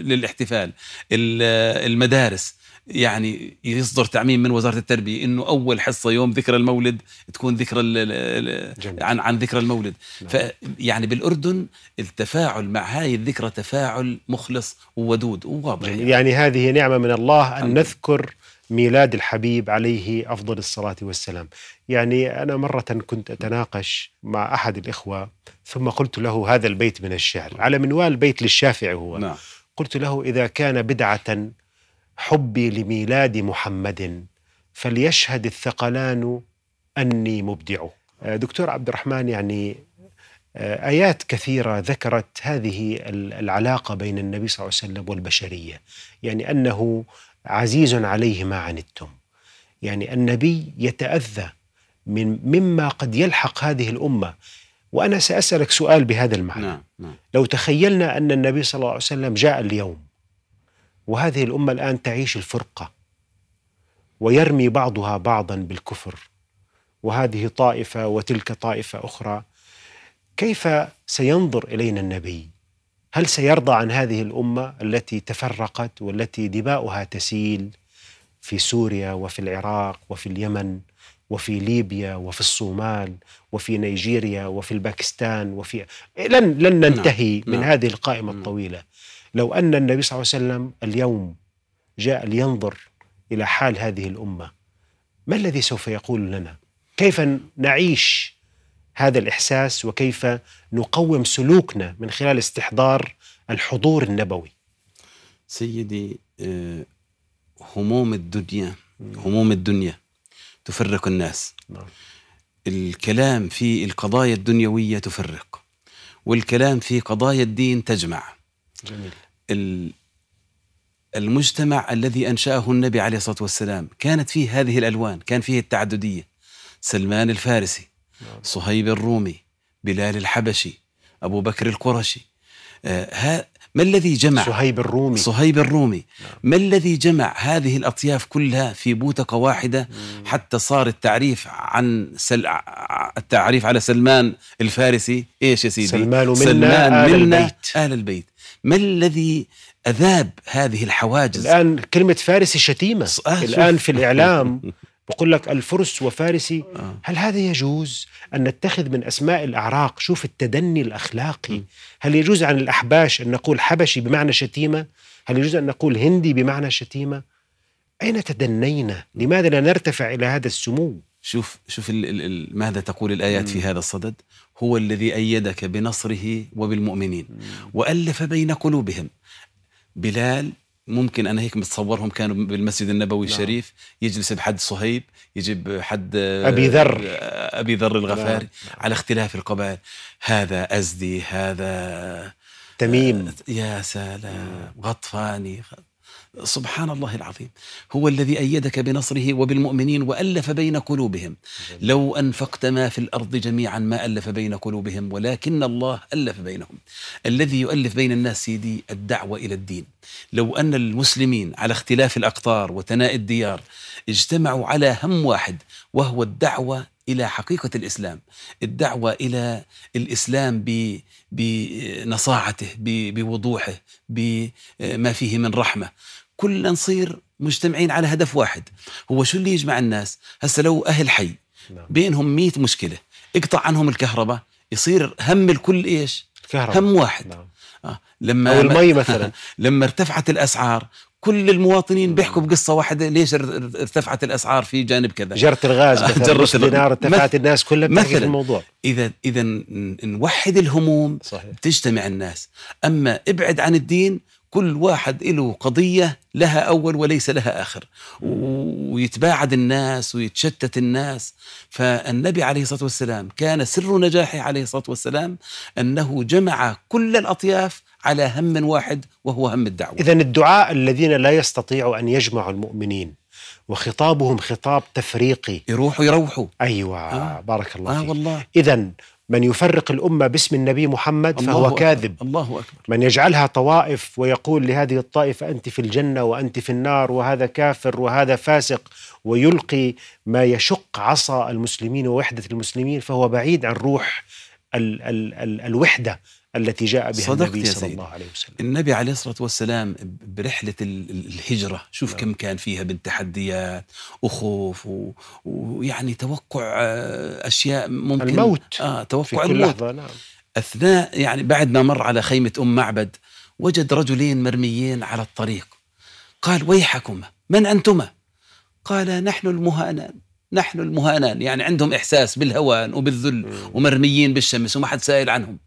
للاحتفال ال- المدارس يعني يصدر تعميم من وزارة التربية إنه أول حصة يوم ذكرى المولد تكون ذكرى ال- ال- جميل. عن عن ذكرى المولد نعم. ف يعني بالأردن التفاعل مع هاي الذكرى تفاعل مخلص وودود وواضح. يعني. يعني هذه نعمة من الله الحمد نذكر ميلاد الحبيب عليه أفضل الصلاة والسلام يعني أنا مرة كنت أتناقش مع أحد الإخوة ثم قلت له هذا البيت من الشعر على منوال بيت للشافعي هو نعم قلت له إذا كان بدعة حبي لميلاد محمد فليشهد الثقلان أني مبدع. آه، دكتور عبد الرحمن يعني آه، آيات كثيرة ذكرت هذه ال- العلاقة بين النبي صلى الله عليه وسلم والبشرية. يعني أنه عزيز عليه ما عنتم. يعني النبي يتأذى من مما قد يلحق هذه الأمة. وأنا سأسألك سؤال بهذا المعنى. نعم نعم. لو تخيلنا أن النبي صلى الله عليه وسلم جاء اليوم وهذه الأمة الآن تعيش الفرقة ويرمي بعضها بعضا بالكفر وهذه طائفة وتلك طائفة أخرى كيف سينظر إلينا النبي هل سيرضى عن هذه الأمة التي تفرقت والتي دماؤها تسيل في سوريا وفي العراق وفي اليمن وفي ليبيا وفي الصومال وفي نيجيريا وفي الباكستان وفي لن لن ننتهي من نعم. هذه القائمة نعم. الطويلة لو أن النبي صلى الله عليه وسلم اليوم جاء لينظر إلى حال هذه الأمة ما الذي سوف يقول لنا؟ كيف نعيش هذا الإحساس وكيف نقوم سلوكنا من خلال استحضار الحضور النبوي؟ سيدي آه، هموم الدنيا هموم الدنيا تفرق الناس. نعم. الكلام في القضايا الدنيوية تفرق والكلام في قضايا الدين تجمع. جميل. المجتمع الذي أنشأه النبي عليه الصلاة والسلام. كانت فيه هذه الألوان كان فيه التعددية. سلمان الفارسي نعم. صهيب الرومي بلال الحبشي أبو بكر القرشي. آه ها ما الذي جمع؟ صهيب الرومي. صهيب الرومي. نعم. ما الذي جمع هذه الأطياف كلها في بوتقة واحدة؟ حتى صار التعريف عن سل... التعريف على سلمان الفارسي. إيش يا سيدي؟ سلمان منا سلمان آل منا البيت. آل البيت. ما الذي أذاب هذه الحواجز؟ الآن كلمة فارسي شتيمة. آه، الآن. في الإعلام بقول لك الفرس وفارسي آه. هل هذا يجوز أن نتخذ من أسماء الأعراق؟ شوف التدني الأخلاقي. م. هل يجوز عن الأحباش أن نقول حبشي بمعنى شتيمة؟ هل يجوز أن نقول هندي بمعنى شتيمة؟ أين تدنينا؟ لماذا لا نرتفع إلى هذا السمو؟ شوف شوف ال ال ال ماذا تقول الآيات في. هذا الصدد؟ هو الذي أيدك بنصره وبالمؤمنين. وألف بين قلوبهم. بلال ممكن أنا هيك متصورهم كانوا بالمسجد النبوي نعم. الشريف يجلس بحد صهيب يجيب حد أبي ذر. أبي ذر الغفاري. نعم. على اختلاف القبائل. هذا أزدي هذا تميم. يا سلام. غطفاني سبحان الله العظيم. هو الذي أيدك بنصره وبالمؤمنين وألف بين قلوبهم. لو أنفقت ما في الأرض جميعا ما ألف بين قلوبهم ولكن الله ألف بينهم. الذي يؤلف بين الناس سيدي الدعوة إلى الدين. لو أن المسلمين على اختلاف الأقطار وتناء الديار اجتمعوا على هم واحد وهو الدعوة إلى حقيقة الإسلام. الدعوة إلى الإسلام ب- بنصاعته بوضوحه بما فيه من رحمة. كلنا نصير مجتمعين على هدف واحد هو شو اللي يجمع الناس هسه لو أهل حي نعم. بينهم مئة مشكلة اقطع عنهم الكهرباء يصير هم الكل إيش الكهرباء هم واحد نعم. آه. لما أو المي مثلا لما ارتفعت الأسعار كل المواطنين بيحكوا بقصة واحدة ليش ار- ار- ارتفعت الأسعار في جانب كذا جرة الغاز مثلا جرة نص الغاز. دينار ارتفعت الناس كلها بتحكي مثلاً. الموضوع اذا إذا نوحد الهموم صحيح تجتمع الناس أما ابعد عن الدين كل واحد له قضية لها أول وليس لها آخر. ويتباعد الناس ويتشتت الناس. فالنبي عليه الصلاة والسلام كان سر نجاحه عليه الصلاة والسلام أنه جمع كل الأطياف على هم واحد وهو هم الدعوة. إذا الدعاء الذين لا يستطيعوا أن يجمعوا المؤمنين وخطابهم خطاب تفريقي. يروحوا يروحوا. أيوة آه. بارك الله آه فيك. والله. إذا من يفرق الأمة باسم النبي محمد الله فهو أكبر. كاذب الله أكبر من يجعلها طوائف ويقول لهذه الطائفة أنت في الجنة وأنت في النار وهذا كافر وهذا فاسق ويلقي ما يشق عصا المسلمين ووحدة المسلمين فهو بعيد عن روح ال ال ال الوحدة التي جاء بها النبي صلى. الله عليه وسلم. النبي عليه الصلاة والسلام برحلة ال- ال- الهجرة شوف نعم. كم كان فيها من تحديات وخوف و- ويعني توقع آه، أشياء ممكن. الموت آه في توقع كل الموت. لحظة نعم. أثناء يعني بعد ما مر على خيمة أم معبد وجد رجلين مرميين على الطريق. قال ويحكما من أنتما؟ قال نحن المهانان نحن المهانان. يعني عندهم إحساس بالهوان وبالذل ومرميين بالشمس وما حد سائل عنهم.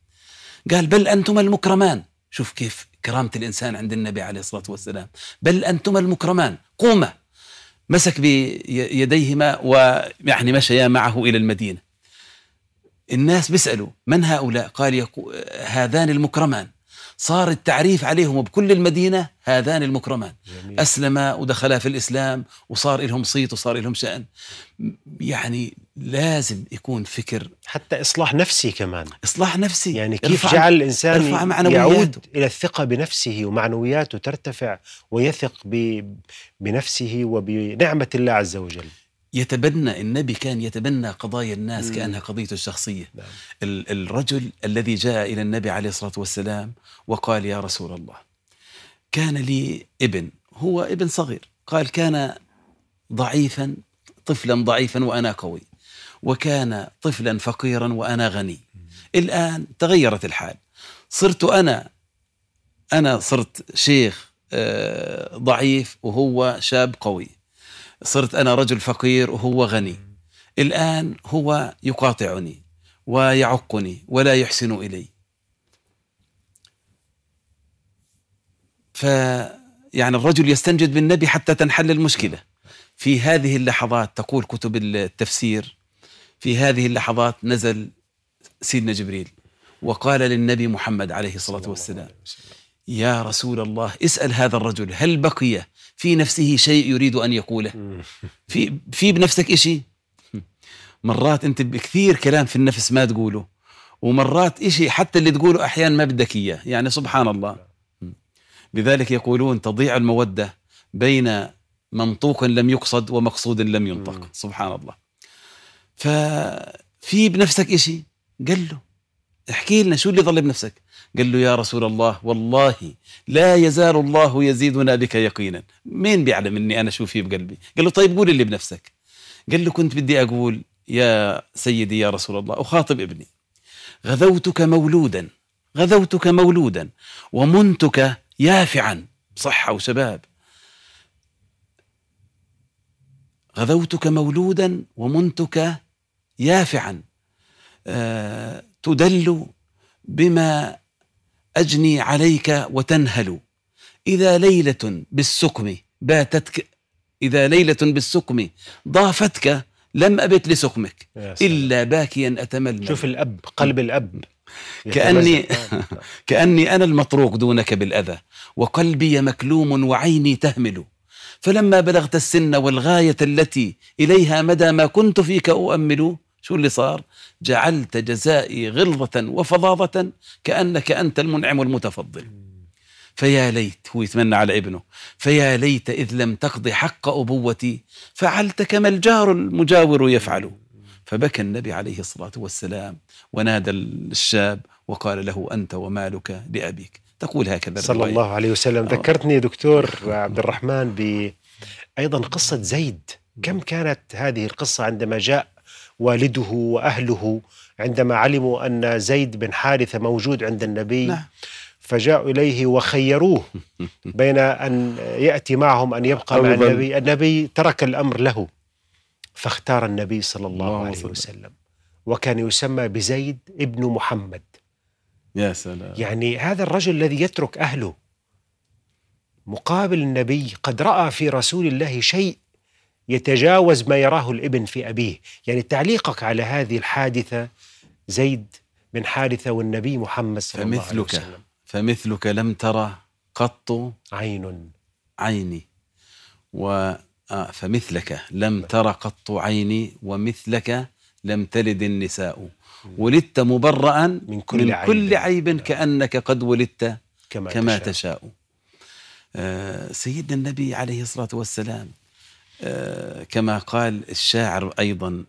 قال بل أنتما المكرمان. شوف كيف كرامة الإنسان عند النبي عليه الصلاة والسلام. بل أنتما المكرمان. قوما مسك بيديهما ويعني مشيا معه إلى المدينة. الناس بيسألوا من هؤلاء؟ قال. هذان المكرمان. صار التعريف عليهم بكل المدينة هذان المكرمان جميل. أسلما ودخلا في الإسلام وصار لهم صيت وصار لهم شأن يعني لازم يكون فكر حتى إصلاح نفسي كمان إصلاح نفسي يعني كيف جعل الإنسان. يعود إلى الثقة بنفسه ومعنوياته ترتفع ويثق. بنفسه وبنعمة الله عز وجل يتبنى النبي كان يتبنى قضايا الناس مم. كأنها قضيته الشخصية. نعم. ال- الرجل الذي جاء إلى النبي عليه الصلاة والسلام وقال يا رسول الله كان لي ابن هو ابن صغير. قال كان ضعيفا طفلا ضعيفا وأنا قوي وكان طفلا فقيرا وأنا غني. الآن تغيرت الحال. صرت أنا أنا صرت شيخ آه، ضعيف وهو شاب قوي. صرت أنا رجل فقير وهو غني. الآن هو يقاطعني ويعقني ولا يحسن إلي. ف يعني الرجل يستنجد بالنبي حتى تنحل المشكلة. في هذه اللحظات تقول كتب التفسير في هذه اللحظات نزل سيدنا جبريل وقال للنبي محمد عليه الصلاة والسلام يا رسول الله اسأل هذا الرجل هل بقي في نفسه شيء يريد أن يقوله. في في بنفسك إشي؟ مرات أنت بكثير كلام في النفس ما تقوله ومرات إشي حتى اللي تقوله أحيانا ما بدك إياه يعني سبحان الله. لذلك يقولون تضيع المودة بين منطوق لم يقصد ومقصود لم ينطق. سبحان الله. ففي بنفسك إشي؟ قال له. احكي لنا شو اللي ظل بنفسك؟ قال له يا رسول الله والله لا يزال الله يزيدنا بك يقينا. مين بيعلم إني أنا شو في بقلبي؟ قال له طيب قول اللي بنفسك. قال له كنت بدي أقول يا سيدي يا رسول الله أخاطب ابني. غذوتك مولودا غذوتك مولودا ومنتك يافعا. صحة وشباب غذوتك مولودا ومنتك يافعا. آه تدل بما أجني عليك وتنهل إذا ليلة بالسقم باتتك إذا ليلة بالسقم ضافتك لم أبت لسقمك. إلا باكيا أتململ شوف الأب قلب الأب كأني. كأني أنا المطروق دونك بالأذى وقلبي مكلوم وعيني تهمل فلما بلغت السن والغاية التي إليها مدى ما كنت فيك أؤمل شو اللي صار؟ جعلت جزائي غلظة وفظاظة كأنك أنت المنعم المتفضل فيا ليت هو يتمنى على ابنه. فيا ليت إذ لم تقض حق أبوتي فعلت كما الجار المجاور يفعل. فبكى النبي عليه الصلاة والسلام ونادى الشاب وقال له أنت ومالك لأبيك. تقول هكذا صلى الرواية. الله عليه وسلم. آه. ذكرتني دكتور عبد الرحمن ب أيضا قصة زيد. كم كانت هذه القصة عندما جاء والده وأهله عندما علموا أن زيد بن حارثة موجود عند النبي نعم فجاءوا إليه وخيروه بين أن يأتي معهم أن يبقى مع. النبي النبي ترك الأمر له فاختار النبي صلى الله اللهم عليه. وسلم وكان يسمى بزيد ابن محمد يا سلام يعني هذا الرجل الذي يترك أهله مقابل النبي قد رأى في رسول الله شيء يتجاوز ما يراه الابن في أبيه. يعني تعليقك على هذه الحادثة زيد بن حارثة والنبي محمد صلى الله عليه وسلم. فمثلك لم ترى قط عين. عيني. و آه فمثلك لم تر قط عيني ومثلك لم تلد النساء. ولدت مبرأ من كل من عيب. كل عيب كأنك قد ولدت كما, كما تشاء. تشاء. آه، سيدنا النبي عليه الصلاة والسلام كما قال الشاعر أيضا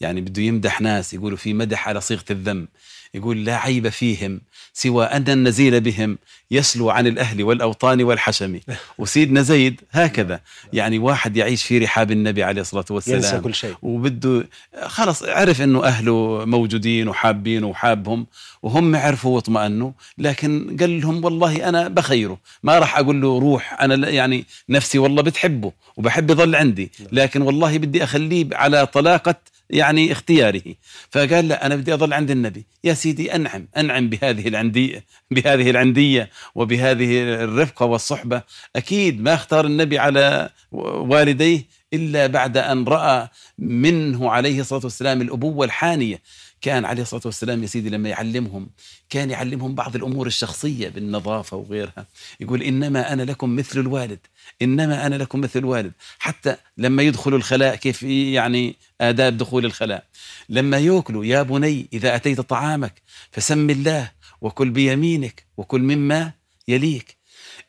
يعني بده يمدح ناس يقولوا في مدح على صيغة الذم. يقول لا عيب فيهم سوى أن النزيل بهم يسلو عن الأهل والأوطان والحشم. وسيدنا زيد هكذا. يعني واحد يعيش في رحاب النبي عليه الصلاة والسلام. ينسى كل شيء. وبده خلص عرف إنه أهله موجودين وحابين وحابهم وهم عرفوا واطمأنوا. لكن قال لهم والله أنا بخيره. ما راح أقول له روح لا- يعني نفسي والله بتحبه وبحب يظل عندي. لكن والله بدي أخليه على طلاقة يعني اختياره. فقال لا أنا بدي اظل عند النبي. يا سيدي أنعم أنعم بهذه العنديه بهذه العندية وبهذه الرفقة والصحبة. أكيد ما اختار النبي على والديه إلا بعد أن رأى منه عليه الصلاة والسلام الأبوة الحانية. كان عليه الصلاة والسلام يا سيدي لما يعلمهم كان يعلمهم بعض الأمور الشخصية بالنظافة وغيرها. يقول إنما أنا لكم مثل الوالد إنما أنا لكم مثل الوالد. حتى لما يدخلوا الخلاء كيف يعني آداب دخول الخلاء. لما يأكلوا يا بني إذا أتيت طعامك فسم الله وكل بيمينك وكل مما يليك.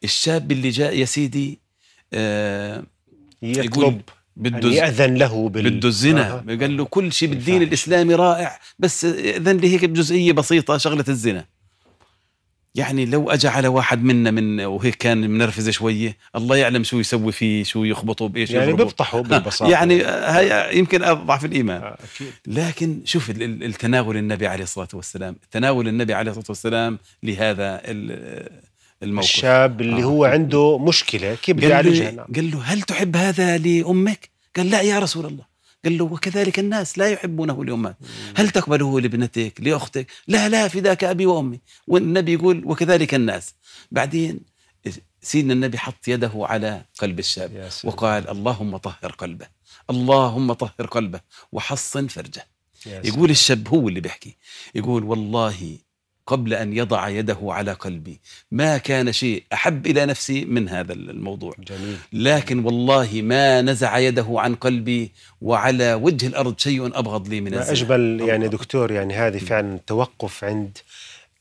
الشاب اللي جاء يا سيدي آه يطلب. بده أن يأذن له بال... بده الزنا آه. قال له كل شيء بالدين الفاحش. الإسلامي رائع بس إذن لي هيك بجزئية بسيطة شغلة الزنا يعني لو اجى على واحد منا من وهيك كان منرفز شوية الله يعلم شو يسوي فيه شو يخبطه بإيش يعني يضربه. بيفضحوا بالبساطة يعني هاي يمكن أضعف الإيمان آه، أكيد لكن شوف ال- ال- التناول النبي عليه الصلاة والسلام تناول النبي عليه الصلاة والسلام لهذا ال- الموقف الشاب اللي آه. هو عنده مشكلة كيف بده قال يعالجها له, نعم. قال له هل تحب هذا لأمك؟ قال لا يا رسول الله قال له وكذلك الناس لا يحبونه لأمهات هل تقبله لابنتك لأختك؟ لا لا فداك أبي وأمي والنبي يقول وكذلك الناس بعدين سيدنا النبي حط يده على قلب الشاب. وقال اللهم طهر قلبه اللهم طهر قلبه وحصن فرجه يقول الشاب هو اللي بيحكي يقول والله قبل أن يضع يده على قلبي. ما كان شيء أحب إلى نفسي من هذا الموضوع. جميل. لكن والله ما نزع يده عن قلبي وعلى وجه الأرض شيء أبغض لي من ما الزنا. أجمل يعني. دكتور يعني هذه فعلا توقف عند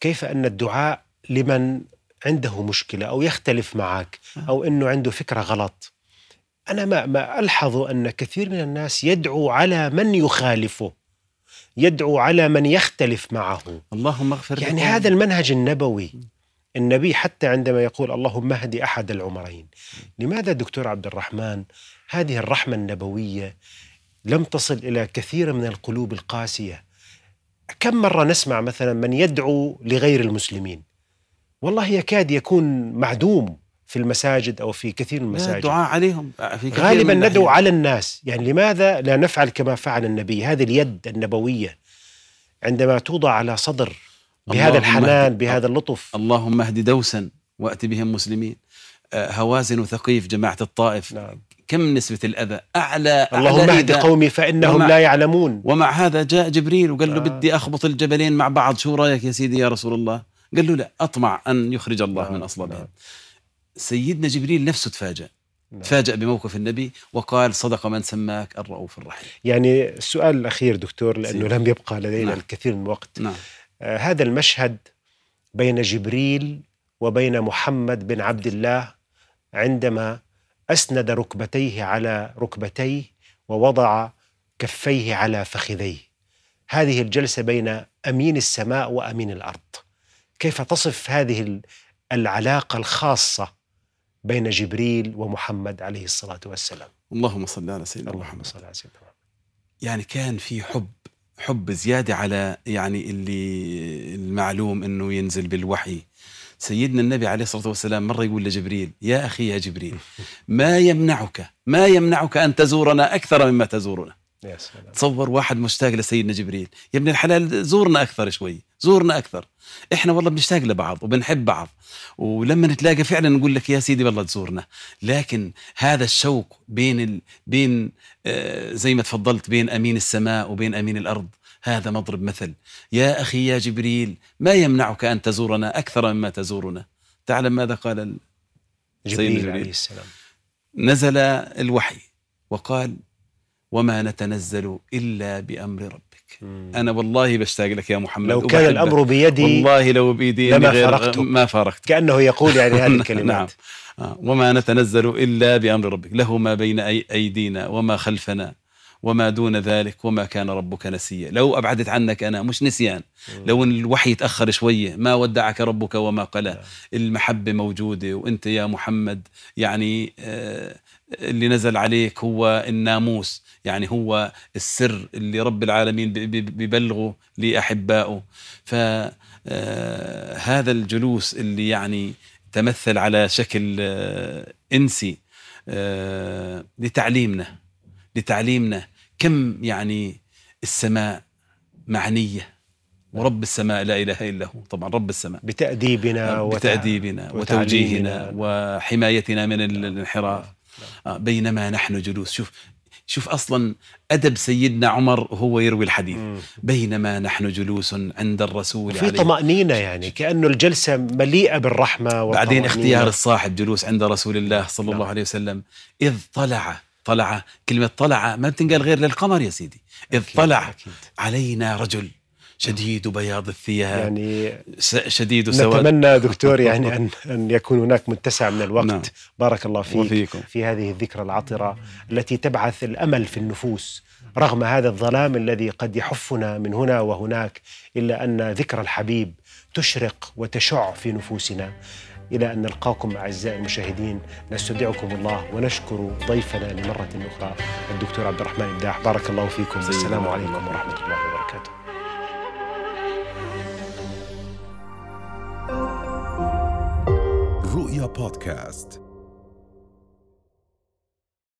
كيف أن الدعاء لمن عنده مشكلة أو يختلف معك أو أنه عنده فكرة غلط. أنا ما, ما ألحظ أن كثير من الناس يدعو على من يخالفه. يدعو على من يختلف معه. اللهم اغفر يعني لقومي. هذا المنهج النبوي. النبي حتى عندما يقول اللهم اهد أحد العمرين. لماذا دكتور عبد الرحمن هذه الرحمة النبوية لم تصل إلى كثير من القلوب القاسية؟ كم مرة نسمع مثلا من يدعو لغير المسلمين؟ والله يكاد يكون معدوم. في المساجد أو في كثير من المساجد الدعاء عليهم في كثير غالبا من ندعو الأحيان. على الناس يعني لماذا لا نفعل كما فعل النبي هذه اليد النبوية عندما توضع على صدر بهذا الحنان بهذا اللطف اللهم اهد دوسا وأت بهم مسلمين آه، هوازن وثقيف جماعة الطائف نعم. كم نسبة الأذى أعلى اللهم اهد. قومي فإنهم ومع- لا يعلمون ومع هذا جاء جبريل وقال له آه. بدي أخبط الجبلين مع بعض شو رأيك يا سيدي يا رسول الله قال له لا أطمع أن يخرج الله نعم، من أصلابهم نعم. سيدنا جبريل نفسه تفاجأ نعم. تفاجأ بموقف النبي وقال صدق من سماك الرؤوف الرحيم يعني السؤال الأخير دكتور لأنه سيدي. لم يبقى لدينا نعم. الكثير من الوقت نعم آه هذا المشهد بين جبريل وبين محمد بن عبد الله عندما أسند ركبتيه على ركبتيه ووضع كفيه على فخذيه هذه الجلسة بين أمين السماء وأمين الأرض كيف تصف هذه ال- العلاقة الخاصة بين جبريل ومحمد عليه الصلاة والسلام. اللهم صل على سيدنا اللهم محمد. صل على سيدنا محمد. يعني كان في حب حب زيادة على يعني اللي المعلوم إنه ينزل بالوحي. سيدنا النبي عليه الصلاة والسلام مرة يقول لجبريل يا أخي يا جبريل ما يمنعك ما يمنعك أن تزورنا أكثر مما تزورنا. يا سلام. تصور واحد مشتاق لسيدنا جبريل. يا ابن الحلال زورنا أكثر شوي زورنا أكثر. إحنا والله بنشتاق لبعض وبنحب بعض. ولما نتلاقى فعلا نقول لك يا سيدي والله تزورنا. لكن هذا الشوق بين ال... بين آه زي ما تفضلت بين أمين السماء وبين أمين الأرض هذا مضرب مثل. يا أخي يا جبريل ما يمنعك أن تزورنا أكثر مما تزورنا؟ تعلم ماذا قال ال... جبريل جبريل. عليه السلام. نزل الوحي وقال وما نتنزل إلا بأمر ربك. مم. أنا والله بشتاق لك يا محمد لو كان. الأمر بيدي والله لو بايدي لما غير فارقتك. ما فارقت كأنه يقول يعني هذه الكلمات. نعم وما نتنزل إلا بأمر ربك. له ما بين أي أيدينا وما خلفنا وما دون ذلك وما كان ربك نسيا. لو أبعدت عنك أنا مش نسيان. لو الوحي تاخر شوية ما ودعك ربك وما قلى. المحبة موجودة وأنت يا محمد يعني آه، اللي نزل عليك هو الناموس. يعني هو السر اللي رب العالمين بي- بي- بيبلغه لأحبائه. فهذا الجلوس اللي يعني تمثل على شكل آه، إنسي آه، لتعليمنا لتعليمنا كم يعني السماء معنية. ورب السماء لا إله إلا هو. طبعا رب السماء. بتأديبنا بتأديبنا وتوجيهنا وحمايتنا من ال- الانحراف آه، بينما نحن جلوس. شوف شوف أصلا أدب سيدنا عمر هو يروي الحديث مم. بينما نحن جلوس عند الرسول في طمأنينة يعني كأنه الجلسة مليئة بالرحمة بعدين. اختيار الصاحب جلوس عند رسول الله صلى الله. عليه وسلم إذ طلع طلع كلمة طلع ما بتنقال غير للقمر يا سيدي إذ أكيد، طلع أكيد. علينا رجل شديد بياض الثياب. يعني شديد سواد نتمنى دكتور يعني أن أن يكون هناك متسع من الوقت. نعم. بارك الله فيك وفيكم. في هذه الذكرى العطرة التي تبعث الأمل في النفوس رغم هذا الظلام الذي قد يحفنا من هنا وهناك إلا أن ذكرى الحبيب تشرق وتشع في نفوسنا. إلى أن نلقاكم أعزائي المشاهدين نستودعكم الله ونشكر ضيفنا لمرة أخرى الدكتور عبد الرحمن إبداح بارك الله فيكم. سيدنا السلام الله. عليكم. ورحمة الله وبركاته. رؤيا بودكاست